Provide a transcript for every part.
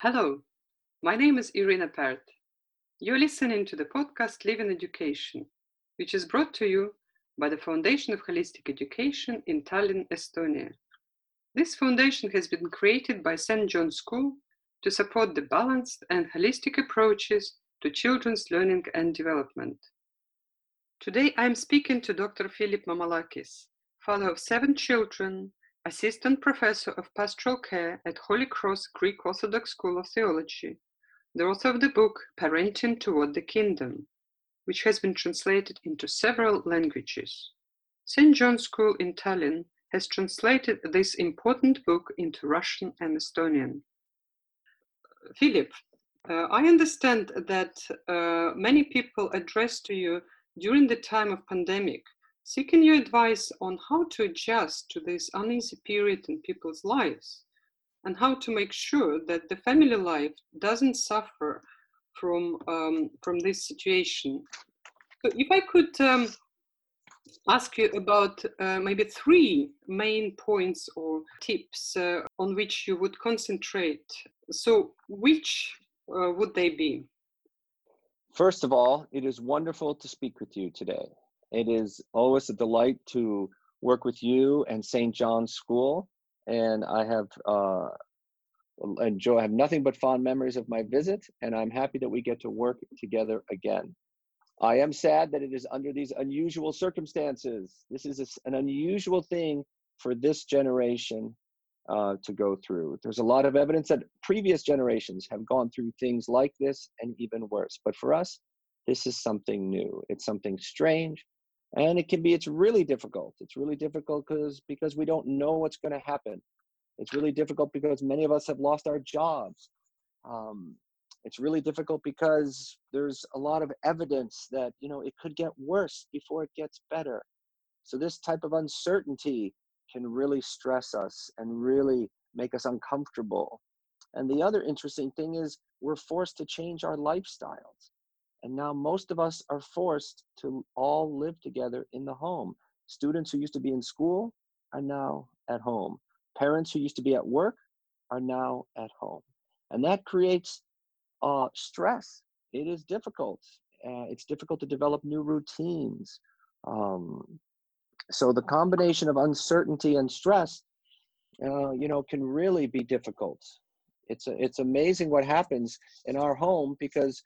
Hello, my name is Irina Pert. You're listening to the podcast Live in Education, which is brought to you by the Foundation of Holistic Education in Tallinn, Estonia. This foundation has been created by St. John's School to support the balanced and holistic approaches to children's learning and development. Today I'm speaking to Dr. Philip Mamalakis, father of seven children, assistant professor of pastoral care at Holy Cross Greek Orthodox School of Theology, the author of the book Parenting Toward the Kingdom, which has been translated into several languages. St. John's School in Tallinn has translated this important book into Russian and Estonian. Philip, uh, I understand that uh, many people addressed to you during the time of pandemic seeking your advice on how to adjust to this uneasy period in people's lives and how to make sure that the family life doesn't suffer from um, from this situation. So if I could um, ask you about uh, maybe three main points or tips uh, on which you would concentrate. So which uh, would they be? First of all, it is wonderful to speak with you today. It is always a delight to work with you and St. John's School, and I have uh, enjoy have nothing but fond memories of my visit, and I'm happy that we get to work together again. I am sad that it is under these unusual circumstances. This is a, an unusual thing for this generation uh, to go through. There's a lot of evidence that previous generations have gone through things like this and even worse. But for us, this is something new. It's something strange and it can be it's really difficult. It's really difficult because because we don't know what's going to happen. It's really difficult because many of us have lost our jobs. Um, it's really difficult because there's a lot of evidence that you know it could get worse before it gets better. So this type of uncertainty can really stress us and really make us uncomfortable. And the other interesting thing is we're forced to change our lifestyles and now most of us are forced to all live together in the home. Students who used to be in school are now at home. Parents who used to be at work are now at home. And that creates uh, stress. It is difficult. Uh, it's difficult to develop new routines. Um, so the combination of uncertainty and stress, uh, you know, can really be difficult. It's a, it's amazing what happens in our home because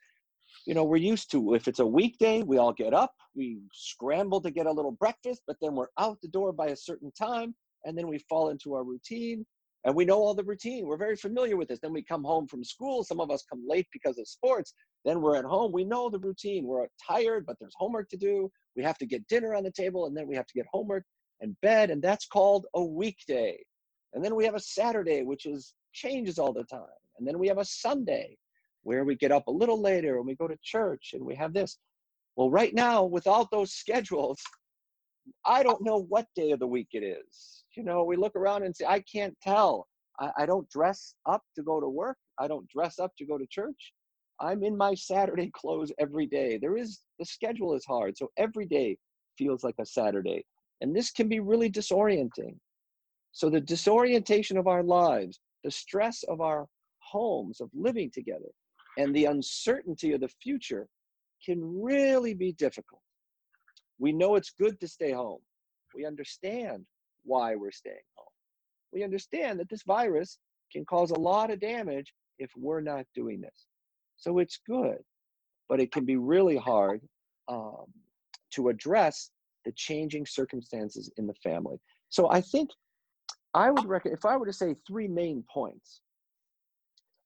you know, we're used to if it's a weekday, we all get up, we scramble to get a little breakfast, but then we're out the door by a certain time, and then we fall into our routine. And we know all the routine. We're very familiar with this. Then we come home from school. Some of us come late because of sports. Then we're at home. We know the routine. We're tired, but there's homework to do. We have to get dinner on the table, and then we have to get homework and bed, and that's called a weekday. And then we have a Saturday, which is changes all the time. And then we have a Sunday, where we get up a little later and we go to church and we have this. Well, right now, without those schedules, I don't know what day of the week it is. You know, we look around and say, I can't tell. I, I don't dress up to go to work. I don't dress up to go to church. I'm in my Saturday clothes every day. There is, the schedule is hard. So every day feels like a Saturday. And this can be really disorienting. So the disorientation of our lives, the stress of our homes, of living together, and the uncertainty of the future can really be difficult. We know it's good to stay home. We understand why we're staying home. We understand that this virus can cause a lot of damage if we're not doing this. So it's good, but it can be really hard um, to address the changing circumstances in the family. So I think I would recommend, if I were to say three main points,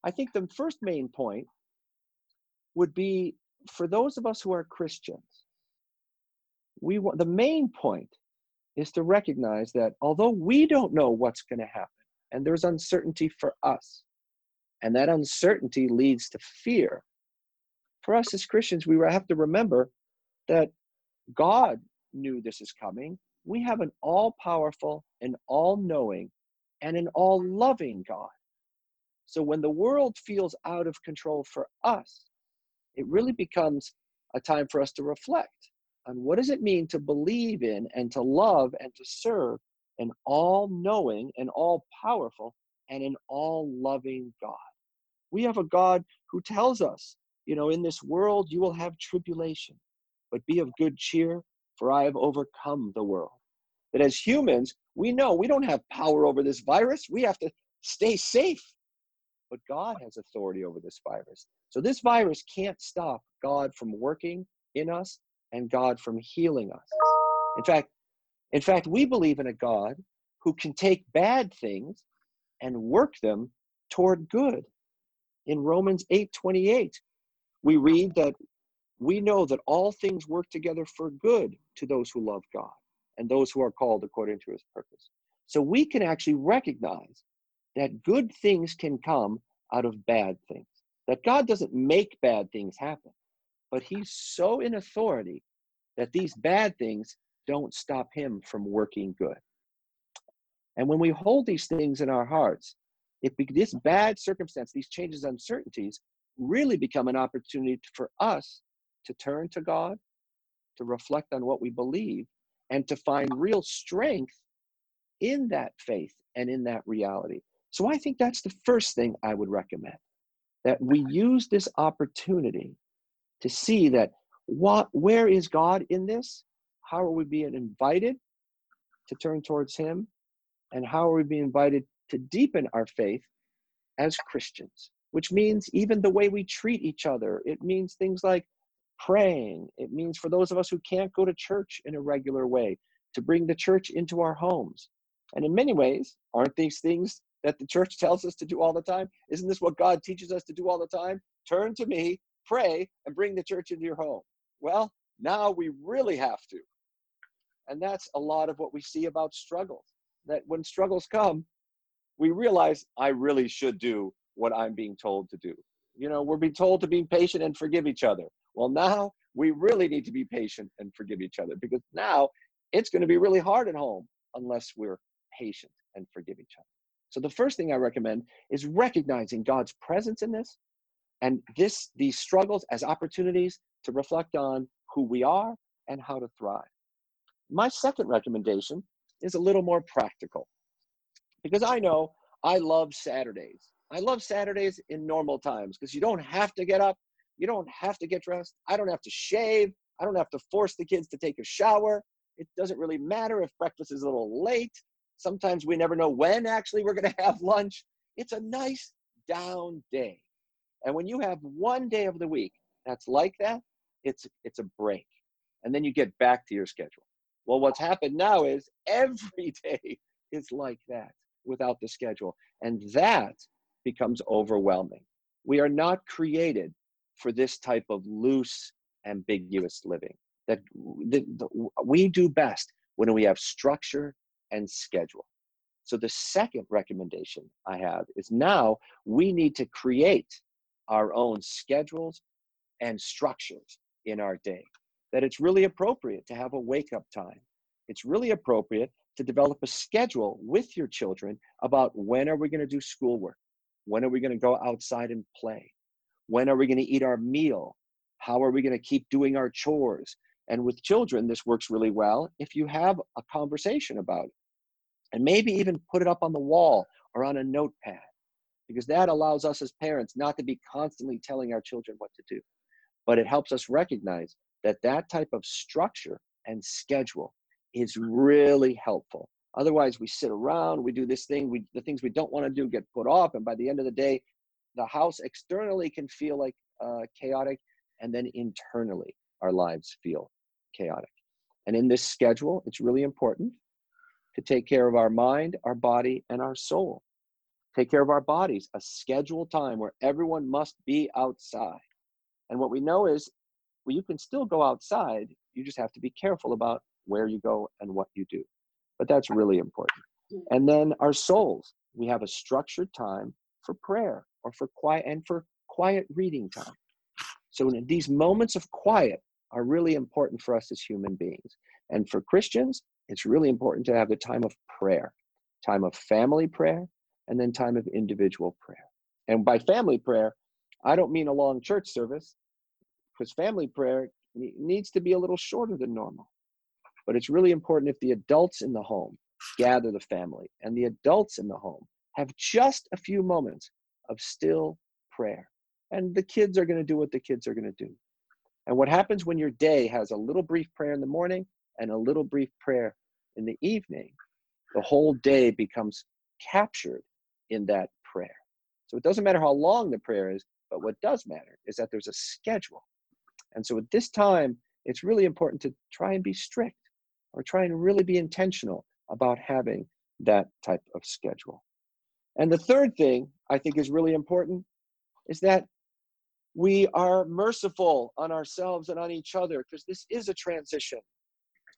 I think the first main point would be for those of us who are Christians, we want the main point is to recognize that although we don't know what's going to happen and there's uncertainty for us, and that uncertainty leads to fear, for us as Christians, we have to remember that God knew this is coming. We have an all powerful and all knowing and an all loving God. So when the world feels out of control for us, it really becomes a time for us to reflect on what does it mean to believe in and to love and to serve an all knowing and all powerful and an all loving God. We have a God who tells us, you know, in this world you will have tribulation, but be of good cheer, for I have overcome the world. That as humans, we know we don't have power over this virus. We have to stay safe. But God has authority over this virus. So this virus can't stop God from working in us and God from healing us. In fact, in fact, we believe in a God who can take bad things and work them toward good. In Romans 8:28, we read that we know that all things work together for good to those who love God and those who are called according to his purpose. So we can actually recognize that good things can come out of bad things. That God doesn't make bad things happen, but he's so in authority that these bad things don't stop him from working good. And when we hold these things in our hearts, it this bad circumstance, these changes, uncertainties, really become an opportunity for us to turn to God, to reflect on what we believe, and to find real strength in that faith and in that reality. So I think that's the first thing I would recommend that we use this opportunity to see that what where is God in this? How are we being invited to turn towards him? And how are we being invited to deepen our faith as Christians? Which means even the way we treat each other. It means things like praying. It means for those of us who can't go to church in a regular way, to bring the church into our homes. And in many ways, aren't these things that the church tells us to do all the time? Isn't this what God teaches us to do all the time? Turn to me, pray, and bring the church into your home. Well, now we really have to. And that's a lot of what we see about struggles. That when struggles come, we realize I really should do what I'm being told to do. You know, we're being told to be patient and forgive each other. Well, now we really need to be patient and forgive each other because now it's going to be really hard at home unless we're patient and forgive each other. So the first thing I recommend is recognizing God's presence in this and this these struggles as opportunities to reflect on who we are and how to thrive. My second recommendation is a little more practical because I know I love Saturdays. I love Saturdays in normal times because you don't have to get up you don't have to get dressed. I don't have to shave. I don't have to force the kids to take a shower. It doesn't really matter if breakfast is a little late. Sometimes we never know when actually we're going to have lunch. It's a nice down day. And when you have one day of the week that's like that, it's it's a break. And then you get back to your schedule. Well, what's happened now is every day is like that without the schedule. And that becomes overwhelming. We are not created for this type of loose, ambiguous living. That we do best when we have structure and schedule. So the second recommendation I have is now we need to create our own schedules and structures in our day. That it's really appropriate to have a wake up time. It's really appropriate to develop a schedule with your children about when are we going to do schoolwork? When are we going to go outside and play? When are we going to eat our meal? How are we going to keep doing our chores? And with children, this works really well if you have a conversation about it. And maybe even put it up on the wall or on a notepad, because that allows us as parents not to be constantly telling our children what to do. But it helps us recognize that that type of structure and schedule is really helpful. Otherwise, we sit around, we do this thing, we, the things we don't want to do get put off, and by the end of the day, the house externally can feel like uh, chaotic, and then internally our lives feel chaotic. And in this schedule, it's really important to take care of our mind, our body, and our soul. Take care of our bodies, a scheduled time where everyone must be outside. And what we know is well, you can still go outside, you just have to be careful about where you go and what you do. But that's really important. And then our souls, we have a structured time for prayer or for quiet and for quiet reading time. So these moments of quiet are really important for us as human beings. And for Christians, it's really important to have the time of prayer, time of family prayer, and then time of individual prayer. And by family prayer, I don't mean a long church service, because family prayer needs to be a little shorter than normal. But it's really important if the adults in the home gather the family and the adults in the home have just a few moments of still prayer. And the kids are going to do what the kids are going to do. And what happens when your day has a little brief prayer in the morning and a little brief prayer in the evening, the whole day becomes captured in that prayer. So it doesn't matter how long the prayer is, but what does matter is that there's a schedule. And so at this time, it's really important to try and be strict or try and really be intentional about having that type of schedule. And the third thing I think is really important is that we are merciful on ourselves and on each other because this is a transition.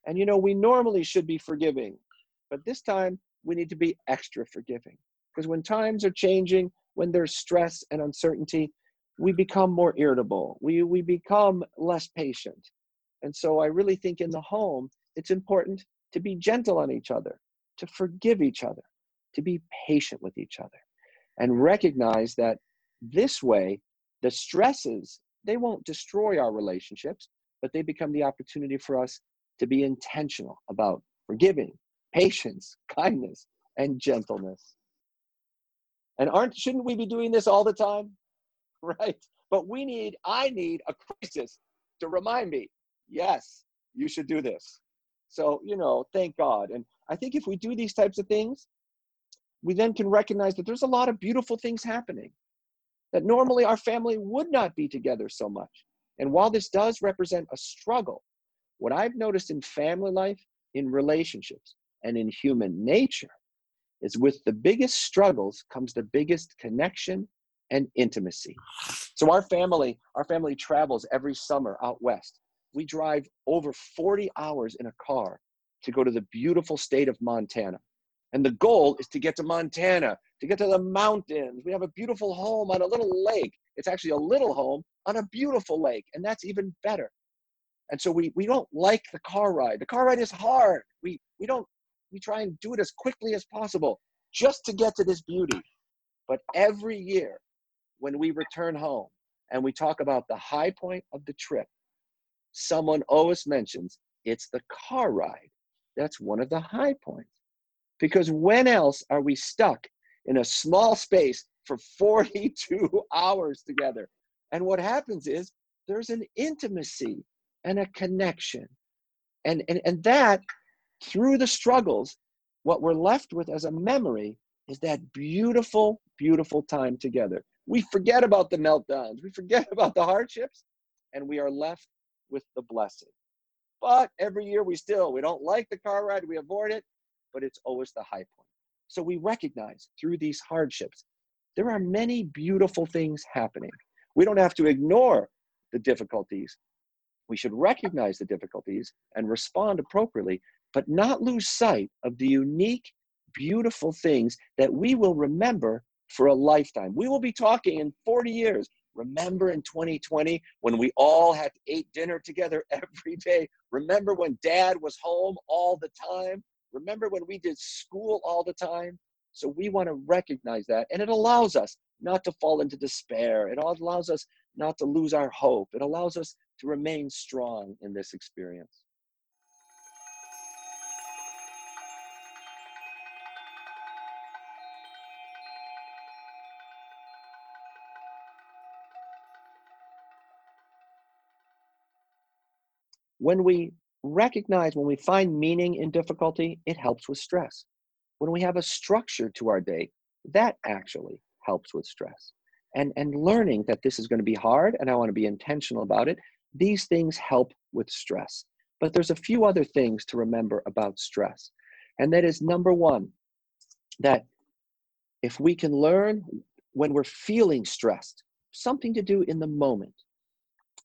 And you know, we normally should be forgiving, but this time we need to be extra forgiving because when times are changing, when there's stress and uncertainty, we become more irritable. We, we become less patient. And so I really think in the home, it's important to be gentle on each other, to forgive each other, to be patient with each other, and recognize that this way, the stresses, they won't destroy our relationships, but they become the opportunity for us to be intentional about forgiving, patience, kindness, and gentleness. And aren't shouldn't we be doing this all the time? Right? But we need, I need a crisis to remind me, yes, you should do this. So, you know, thank God. And I think if we do these types of things, we then can recognize that there's a lot of beautiful things happening that normally our family would not be together so much. And while this does represent a struggle, what I've noticed in family life, in relationships, and in human nature is with the biggest struggles comes the biggest connection and intimacy. So our family, our family travels every summer out west we drive over 40 hours in a car to go to the beautiful state of Montana. And the goal is to get to Montana, to get to the mountains. We have a beautiful home on a little lake. It's actually a little home on a beautiful lake, and that's even better. And so we, we don't like the car ride. The car ride is hard. We, we don't, we try and do it as quickly as possible just to get to this beauty. But every year when we return home and we talk about the high point of the trip, someone always mentions it's the car ride. That's one of the high points. Because when else are we stuck in a small space for 42 hours together? And what happens is there's an intimacy and a connection. And, and, and that, through the struggles, what we're left with as a memory is that beautiful, beautiful time together. We forget about the meltdowns, we forget about the hardships, and we are left with the blessing. But every year we still, we don't like the car ride, we avoid it, but it's always the high point. So we recognize through these hardships, there are many beautiful things happening. We don't have to ignore the difficulties. We should recognize the difficulties and respond appropriately, but not lose sight of the unique, beautiful things that we will remember for a lifetime. We will be talking in 40 years Remember in 2020 when we all had to eat dinner together every day? Remember when dad was home all the time? Remember when we did school all the time? So we want to recognize that. And it allows us not to fall into despair. It all allows us not to lose our hope. It allows us to remain strong in this experience. When we recognize, when we find meaning in difficulty, it helps with stress. When we have a structure to our day, that actually helps with stress. And, and learning that this is going to be hard and I want to be intentional about it, these things help with stress. But there's a few other things to remember about stress. And that is number one, that if we can learn when we're feeling stressed, something to do in the moment.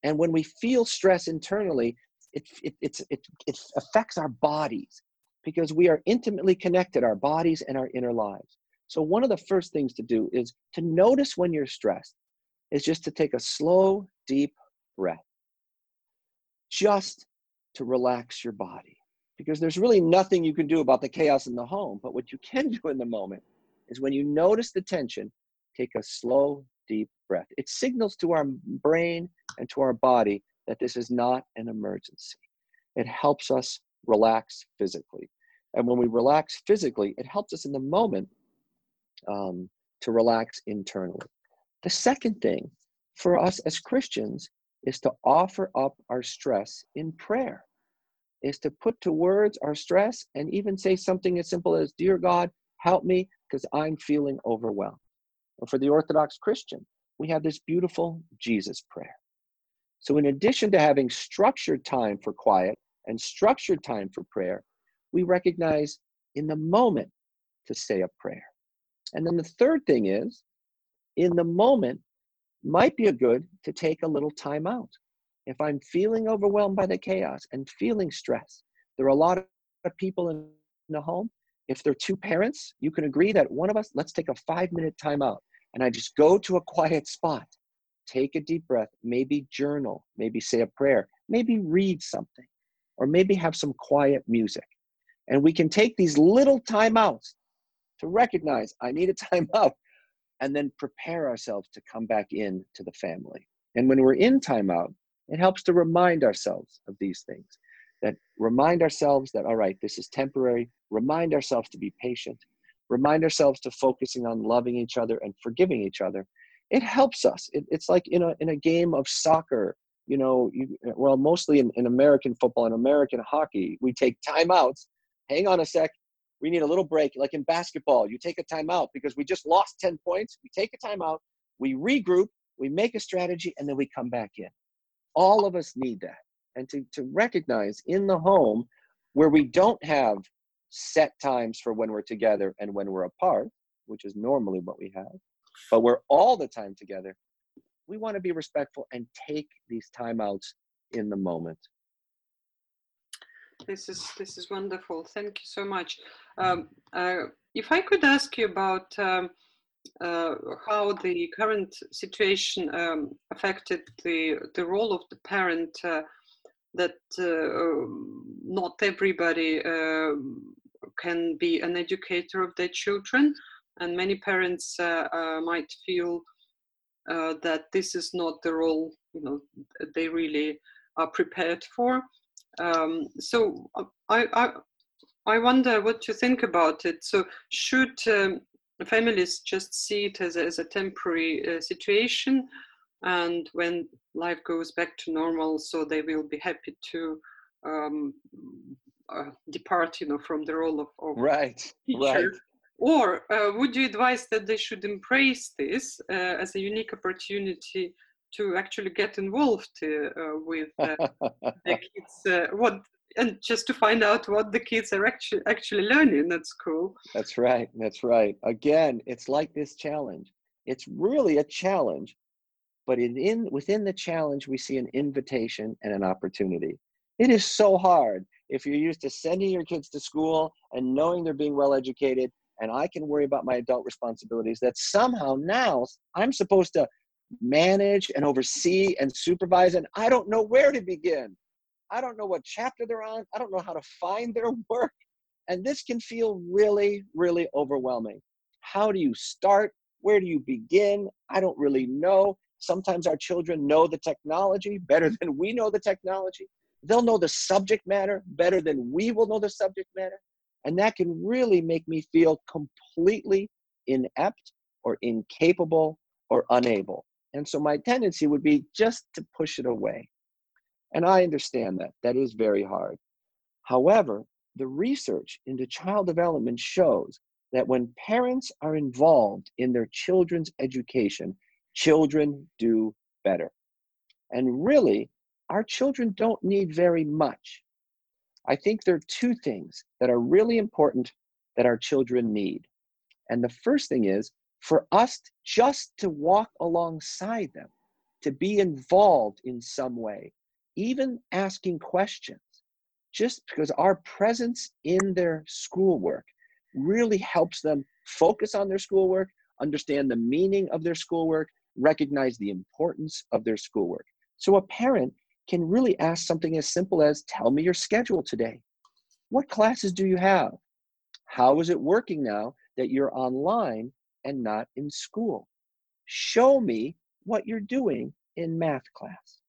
And when we feel stress internally, it, it, it's, it, it affects our bodies because we are intimately connected, our bodies and our inner lives. So, one of the first things to do is to notice when you're stressed, is just to take a slow, deep breath, just to relax your body. Because there's really nothing you can do about the chaos in the home. But what you can do in the moment is when you notice the tension, take a slow, deep breath. It signals to our brain and to our body that this is not an emergency. It helps us relax physically. And when we relax physically, it helps us in the moment um, to relax internally. The second thing for us as Christians is to offer up our stress in prayer, is to put to words our stress and even say something as simple as, Dear God, help me because I'm feeling overwhelmed. Or for the Orthodox Christian, we have this beautiful Jesus prayer. So, in addition to having structured time for quiet and structured time for prayer, we recognize in the moment to say a prayer. And then the third thing is, in the moment, might be a good to take a little time out. If I'm feeling overwhelmed by the chaos and feeling stress, there are a lot of people in the home. If there are two parents, you can agree that one of us, let's take a five minute time out. And I just go to a quiet spot, take a deep breath, maybe journal, maybe say a prayer, maybe read something, or maybe have some quiet music. And we can take these little timeouts to recognize I need a timeout and then prepare ourselves to come back in to the family. And when we're in timeout, it helps to remind ourselves of these things. That remind ourselves that, all right, this is temporary. Remind ourselves to be patient. Remind ourselves to focusing on loving each other and forgiving each other. It helps us. It, it's like in a, in a game of soccer, you know, you, well, mostly in, in American football and American hockey, we take timeouts. Hang on a sec we need a little break. Like in basketball, you take a timeout because we just lost 10 points. We take a timeout, we regroup, we make a strategy, and then we come back in. All of us need that. And to, to recognize in the home where we don't have set times for when we're together and when we're apart, which is normally what we have, but we're all the time together, we want to be respectful and take these timeouts in the moment. This is this is wonderful. Thank you so much. Um, uh, if I could ask you about um, uh, how the current situation um, affected the the role of the parent, uh, that uh, not everybody um, can be an educator of their children, and many parents uh, uh, might feel that this is not the role you know they really are prepared for. Um, so I, I, I wonder what you think about it. So should um, families just see it as a, as a temporary uh, situation, and when life goes back to normal, so they will be happy to um, uh, depart, you know, from the role of, of right, teacher. right. Or uh, would you advise that they should embrace this uh, as a unique opportunity to actually get involved uh, with uh, the kids? Uh, what and just to find out what the kids are actually actually learning at school. That's right. That's right. Again, it's like this challenge. It's really a challenge, but in, in within the challenge, we see an invitation and an opportunity. It is so hard if you're used to sending your kids to school and knowing they're being well educated and I can worry about my adult responsibilities that somehow now I'm supposed to manage and oversee and supervise and I don't know where to begin. I don't know what chapter they're on. I don't know how to find their work. And this can feel really, really overwhelming. How do you start? Where do you begin? I don't really know. Sometimes our children know the technology better than we know the technology. They'll know the subject matter better than we will know the subject matter. And that can really make me feel completely inept or incapable or unable. And so my tendency would be just to push it away. And I understand that. That is very hard. However, the research into child development shows that when parents are involved in their children's education, children do better. And really, our children don't need very much. I think there are two things that are really important that our children need. And the first thing is for us just to walk alongside them, to be involved in some way, even asking questions, just because our presence in their schoolwork really helps them focus on their schoolwork, understand the meaning of their schoolwork, recognize the importance of their schoolwork. So a parent can really ask something as simple as Tell me your schedule today. What classes do you have? How is it working now that you're online and not in school? Show me what you're doing in math class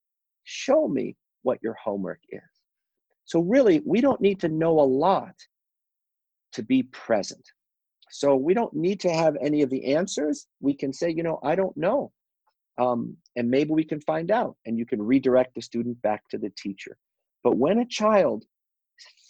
show me what your homework is. So, really, we don't need to know a lot to be present. So, we don't need to have any of the answers. We can say, you know, I don't know. Um, and maybe we can find out and you can redirect the student back to the teacher. But when a child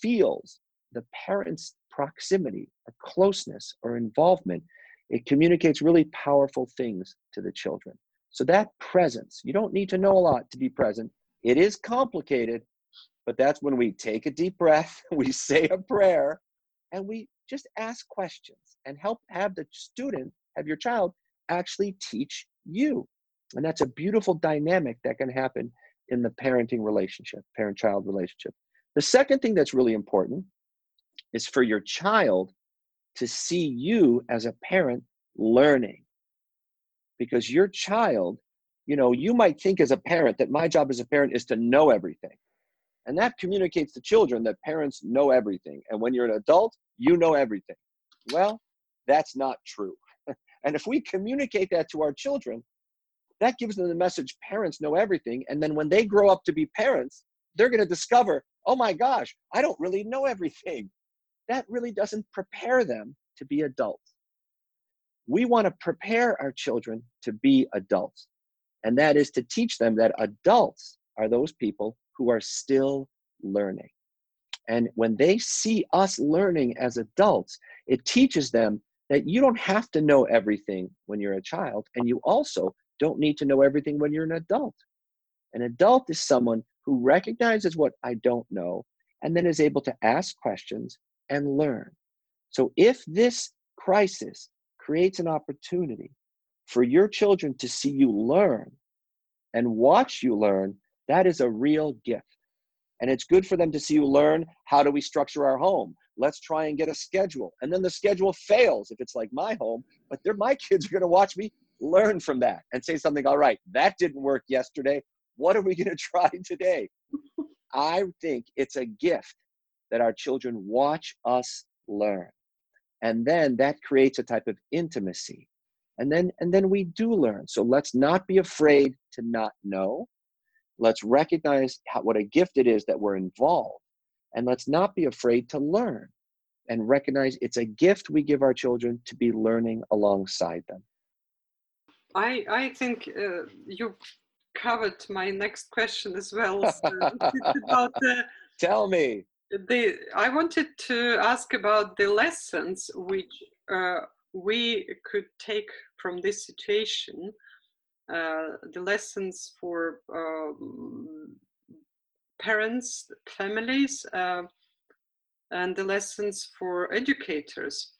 feels the parent's proximity or closeness or involvement, it communicates really powerful things to the children. So that presence, you don't need to know a lot to be present. It is complicated, but that's when we take a deep breath, we say a prayer, and we just ask questions and help have the student, have your child actually teach you. And that's a beautiful dynamic that can happen in the parenting relationship, parent child relationship. The second thing that's really important is for your child to see you as a parent learning. Because your child, you know, you might think as a parent that my job as a parent is to know everything. And that communicates to children that parents know everything. And when you're an adult, you know everything. Well, that's not true. and if we communicate that to our children, that gives them the message parents know everything. And then when they grow up to be parents, they're going to discover, oh my gosh, I don't really know everything. That really doesn't prepare them to be adults. We want to prepare our children to be adults. And that is to teach them that adults are those people who are still learning. And when they see us learning as adults, it teaches them that you don't have to know everything when you're a child, and you also don't need to know everything when you're an adult. An adult is someone who recognizes what I don't know and then is able to ask questions and learn. So if this crisis creates an opportunity for your children to see you learn and watch you learn, that is a real gift. And it's good for them to see you learn how do we structure our home? Let's try and get a schedule. And then the schedule fails if it's like my home, but they're my kids are going to watch me learn from that and say something, all right, that didn't work yesterday. What are we going to try today? I think it's a gift that our children watch us learn. And then that creates a type of intimacy. And then and then we do learn. So let's not be afraid to not know. Let's recognize how, what a gift it is that we're involved. And let's not be afraid to learn and recognize it's a gift we give our children to be learning alongside them. I, I think uh, you covered my next question as well. So about Tell me. The, I wanted to ask about the lessons which uh, we could take from this situation, uh, the lessons for um, parents, families, uh, and the lessons for educators.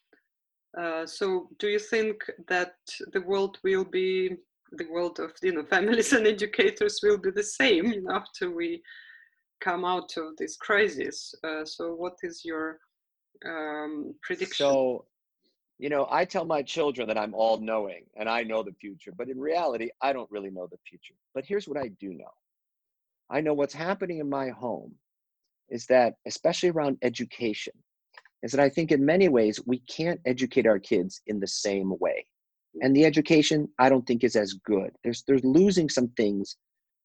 Uh, so do you think that the world will be the world of you know families and educators will be the same after we come out of this crisis uh, so what is your um, prediction so you know i tell my children that i'm all knowing and i know the future but in reality i don't really know the future but here's what i do know i know what's happening in my home is that especially around education is that I think in many ways we can't educate our kids in the same way. And the education I don't think is as good. There's there's losing some things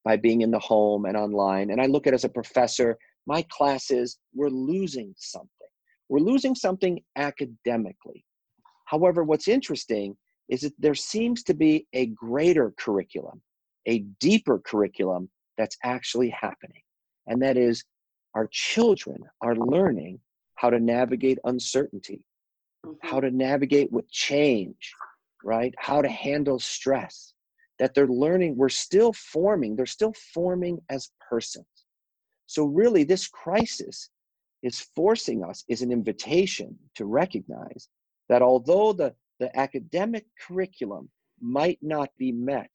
by being in the home and online. And I look at as a professor, my classes, we're losing something. We're losing something academically. However, what's interesting is that there seems to be a greater curriculum, a deeper curriculum that's actually happening. And that is our children are learning how to navigate uncertainty, mm-hmm. how to navigate with change, right? How to handle stress. That they're learning, we're still forming, they're still forming as persons. So, really, this crisis is forcing us, is an invitation to recognize that although the, the academic curriculum might not be met,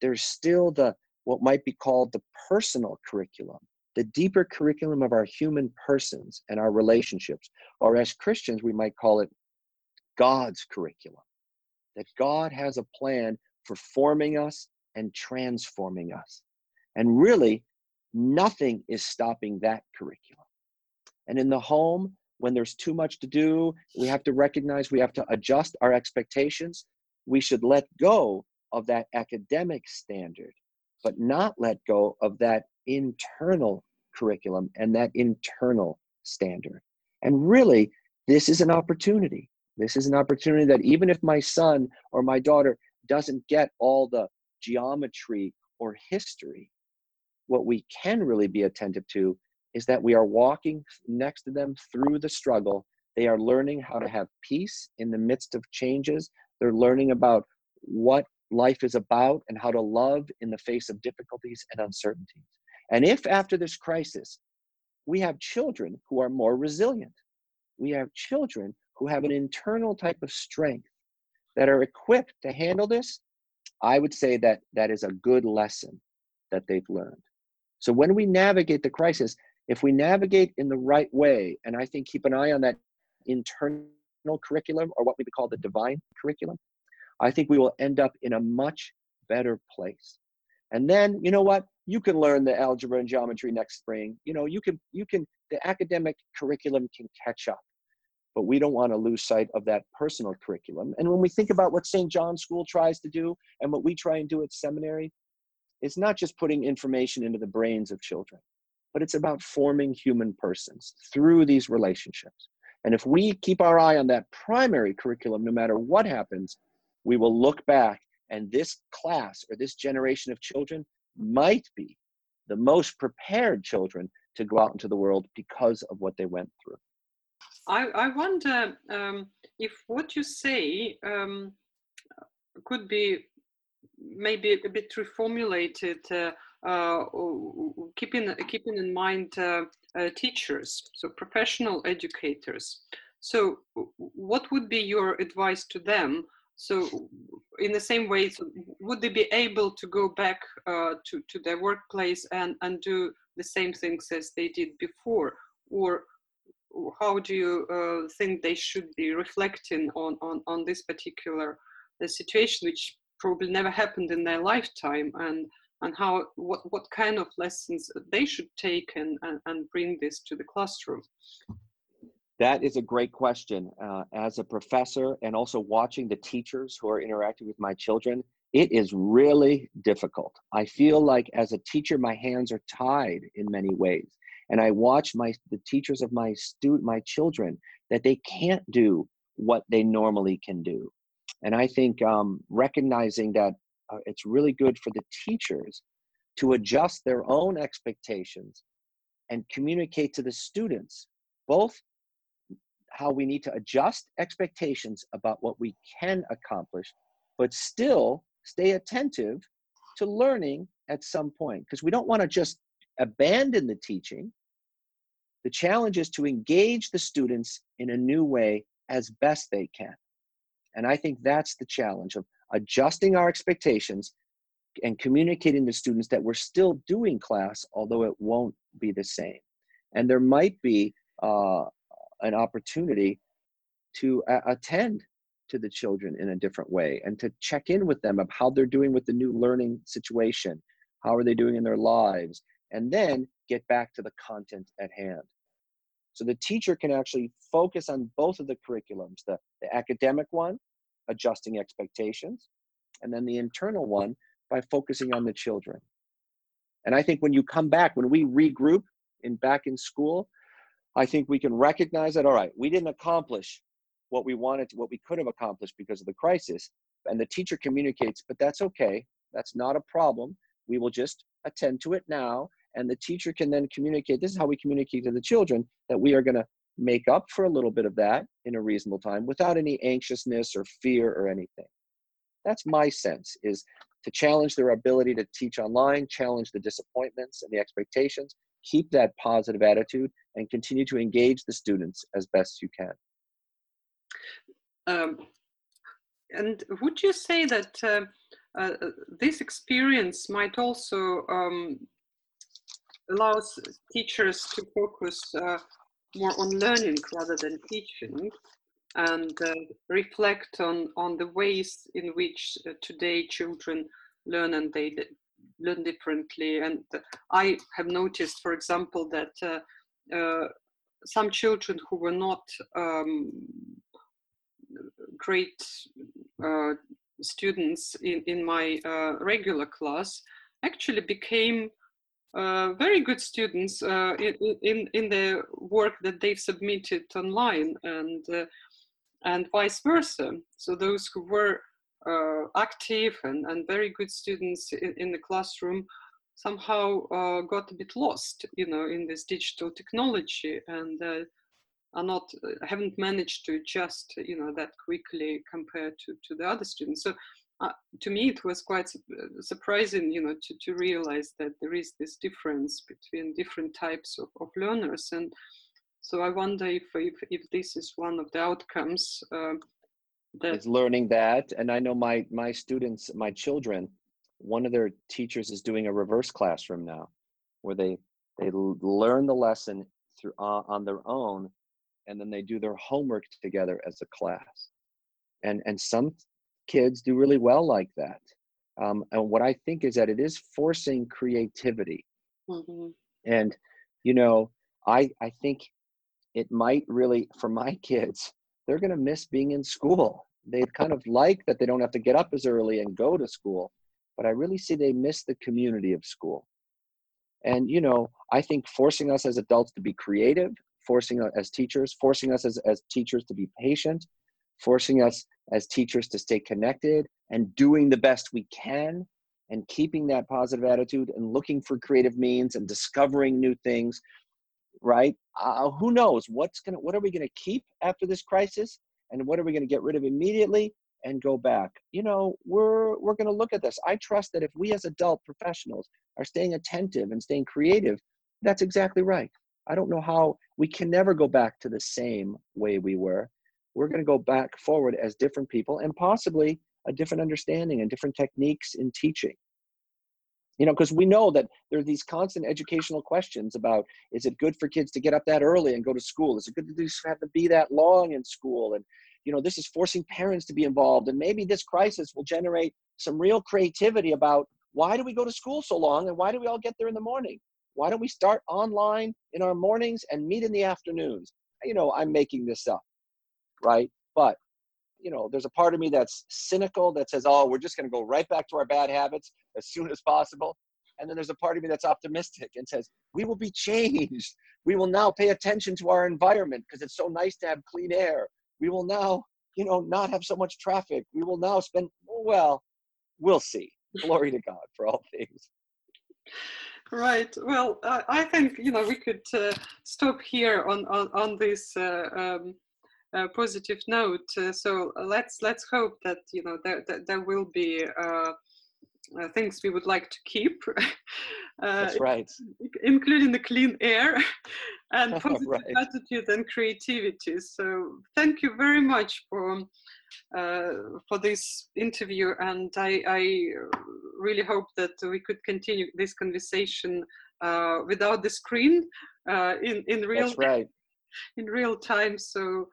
there's still the what might be called the personal curriculum the deeper curriculum of our human persons and our relationships, or as Christians, we might call it God's curriculum. That God has a plan for forming us and transforming us. And really, nothing is stopping that curriculum. And in the home, when there's too much to do, we have to recognize we have to adjust our expectations. We should let go of that academic standard, but not let go of that internal curriculum and that internal standard. And really, this is an opportunity. This is an opportunity that even if my son or my daughter doesn't get all the geometry or history. What we can really be attentive to is that we are walking next to them through the struggle. They are learning how to have peace in the midst of changes. They're learning about what life is about and how to love in the face of difficulties and uncertainties. And if after this crisis, we have children who are more resilient, we have children who have an internal type of strength that are equipped to handle this, I would say that that is a good lesson that they've learned. So when we navigate the crisis, if we navigate in the right way, and I think keep an eye on that internal curriculum or what we call the divine curriculum, I think we will end up in a much better place. And then, you know what? You can learn the algebra and geometry next spring. You know, you can, you can, the academic curriculum can catch up. But we don't want to lose sight of that personal curriculum. And when we think about what St. John's School tries to do and what we try and do at seminary, it's not just putting information into the brains of children, but it's about forming human persons through these relationships. And if we keep our eye on that primary curriculum, no matter what happens, we will look back and this class or this generation of children might be the most prepared children to go out into the world because of what they went through. I, I wonder um, if what you say um, could be maybe a bit reformulated, uh, uh, keeping keeping in mind uh, uh, teachers, so professional educators. So, what would be your advice to them so in the same way, so would they be able to go back uh, to, to their workplace and, and do the same things as they did before? Or how do you uh, think they should be reflecting on, on, on this particular uh, situation, which probably never happened in their lifetime? And, and how what, what kind of lessons they should take and, and, and bring this to the classroom? That is a great question. Uh, as a professor and also watching the teachers who are interacting with my children, it is really difficult. I feel like as a teacher, my hands are tied in many ways. And I watch my the teachers of my student, my children, that they can't do what they normally can do. And I think um, recognizing that uh, it's really good for the teachers to adjust their own expectations and communicate to the students, both how we need to adjust expectations about what we can accomplish, but still stay attentive to learning at some point. Because we don't want to just abandon the teaching. The challenge is to engage the students in a new way as best they can. And I think that's the challenge of adjusting our expectations and communicating to students that we're still doing class, although it won't be the same. And there might be uh, an opportunity to uh, attend to the children in a different way and to check in with them of how they're doing with the new learning situation how are they doing in their lives and then get back to the content at hand so the teacher can actually focus on both of the curriculums the, the academic one adjusting expectations and then the internal one by focusing on the children and i think when you come back when we regroup in back in school I think we can recognize that, all right, we didn't accomplish what we wanted, to, what we could have accomplished because of the crisis. And the teacher communicates, but that's okay. That's not a problem. We will just attend to it now. And the teacher can then communicate. This is how we communicate to the children that we are going to make up for a little bit of that in a reasonable time without any anxiousness or fear or anything. That's my sense is to challenge their ability to teach online, challenge the disappointments and the expectations, keep that positive attitude and continue to engage the students as best you can. Um, and would you say that uh, uh, this experience might also um, allows teachers to focus uh, more on learning rather than teaching and uh, reflect on, on the ways in which uh, today children learn and they learn differently. And I have noticed, for example, that uh, uh, some children who were not um, great uh, students in, in my regular class actually became uh, very good students uh, in, in, in the work that they've submitted online and, and vice versa. So those who were uh, active and, and very good students in, in the classroom somehow uh, got a bit lost, you know, in this digital technology and uh, are not haven't managed to adjust, you know, that quickly compared to, to the other students. So uh, to me, it was quite su- surprising, you know, to, to realize that there is this difference between different types of, of learners. And so I wonder if, if, if this is one of the outcomes uh, It's learning that, and I know my my students, my children, one of their teachers is doing a reverse classroom now, where they they learn the lesson through uh, on their own, and then they do their homework together as a class, and and some kids do really well like that. Um, and what I think is that it is forcing creativity Mhm. and you know i i think it might really for my kids they're going to miss being in school they kind of like that they don't have to get up as early and go to school but i really see they miss the community of school and you know i think forcing us as adults to be creative forcing us as teachers forcing us as, as teachers to be patient forcing us as teachers to stay connected and doing the best we can and keeping that positive attitude and looking for creative means and discovering new things right? Uh, who knows what's gonna what are we gonna keep after this crisis and what are we gonna get rid of immediately and go back? You know we're we're gonna look at this. I trust that if we as adult professionals are staying attentive and staying creative that's exactly right. I don't know how we can never go back to the same way we were we're going to go back forward as different people and possibly a different understanding and different techniques in teaching. You know because we know that there are these constant educational questions about is it good for kids to get up that early and go to school? Is it good to have to be that long in school? And you know this is forcing parents to be involved. And maybe this crisis will generate some real creativity about why do we go to school so long and why do we all get there in the morning? Why don't we start online in our mornings and meet in the afternoons? You know i'm making this up right? But you know there's a part of me that's cynical that says oh we're just going to go right back to our bad habits as soon as possible. And then there's a part of me that's optimistic and says we will be changed. We will now pay attention to our environment because it's so nice to have clean air. We will now you know not have so much traffic. We will now spend well we'll see. Glory to god for all things. Right. Well, I, think you know we could uh, stop here on on, on this uh, um, uh, positive note. Uh, so let's let's hope that you know there there, there will be uh, uh, things we would like to keep, uh, that's right including the clean air and positive Right. attitude and creativity. So thank you very much for uh, for this interview, and I, I really hope that we could continue this conversation uh, without the screen uh, in in real that's right in real time. So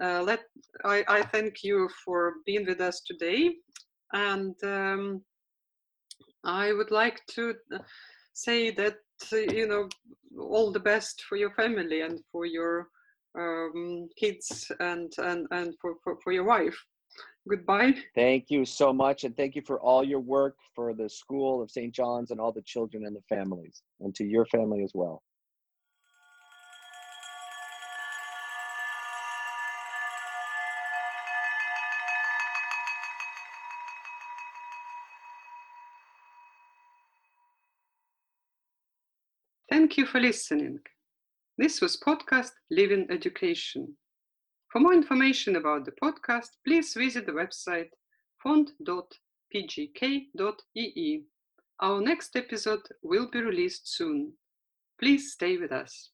uh, let I, I thank you for being with us today, and um, I would like to uh, say that uh, you know all the best for your family and for your um, kids and and and for, for, for your wife. Goodbye. Thank you so much, and thank you for all your work for the School of St. John's and all the children and the families, and to your family as well. Thank you for listening. This was podcast Living Education. For more information about the podcast, please visit the website font.pgk.ee. Our next episode will be released soon. Please stay with us.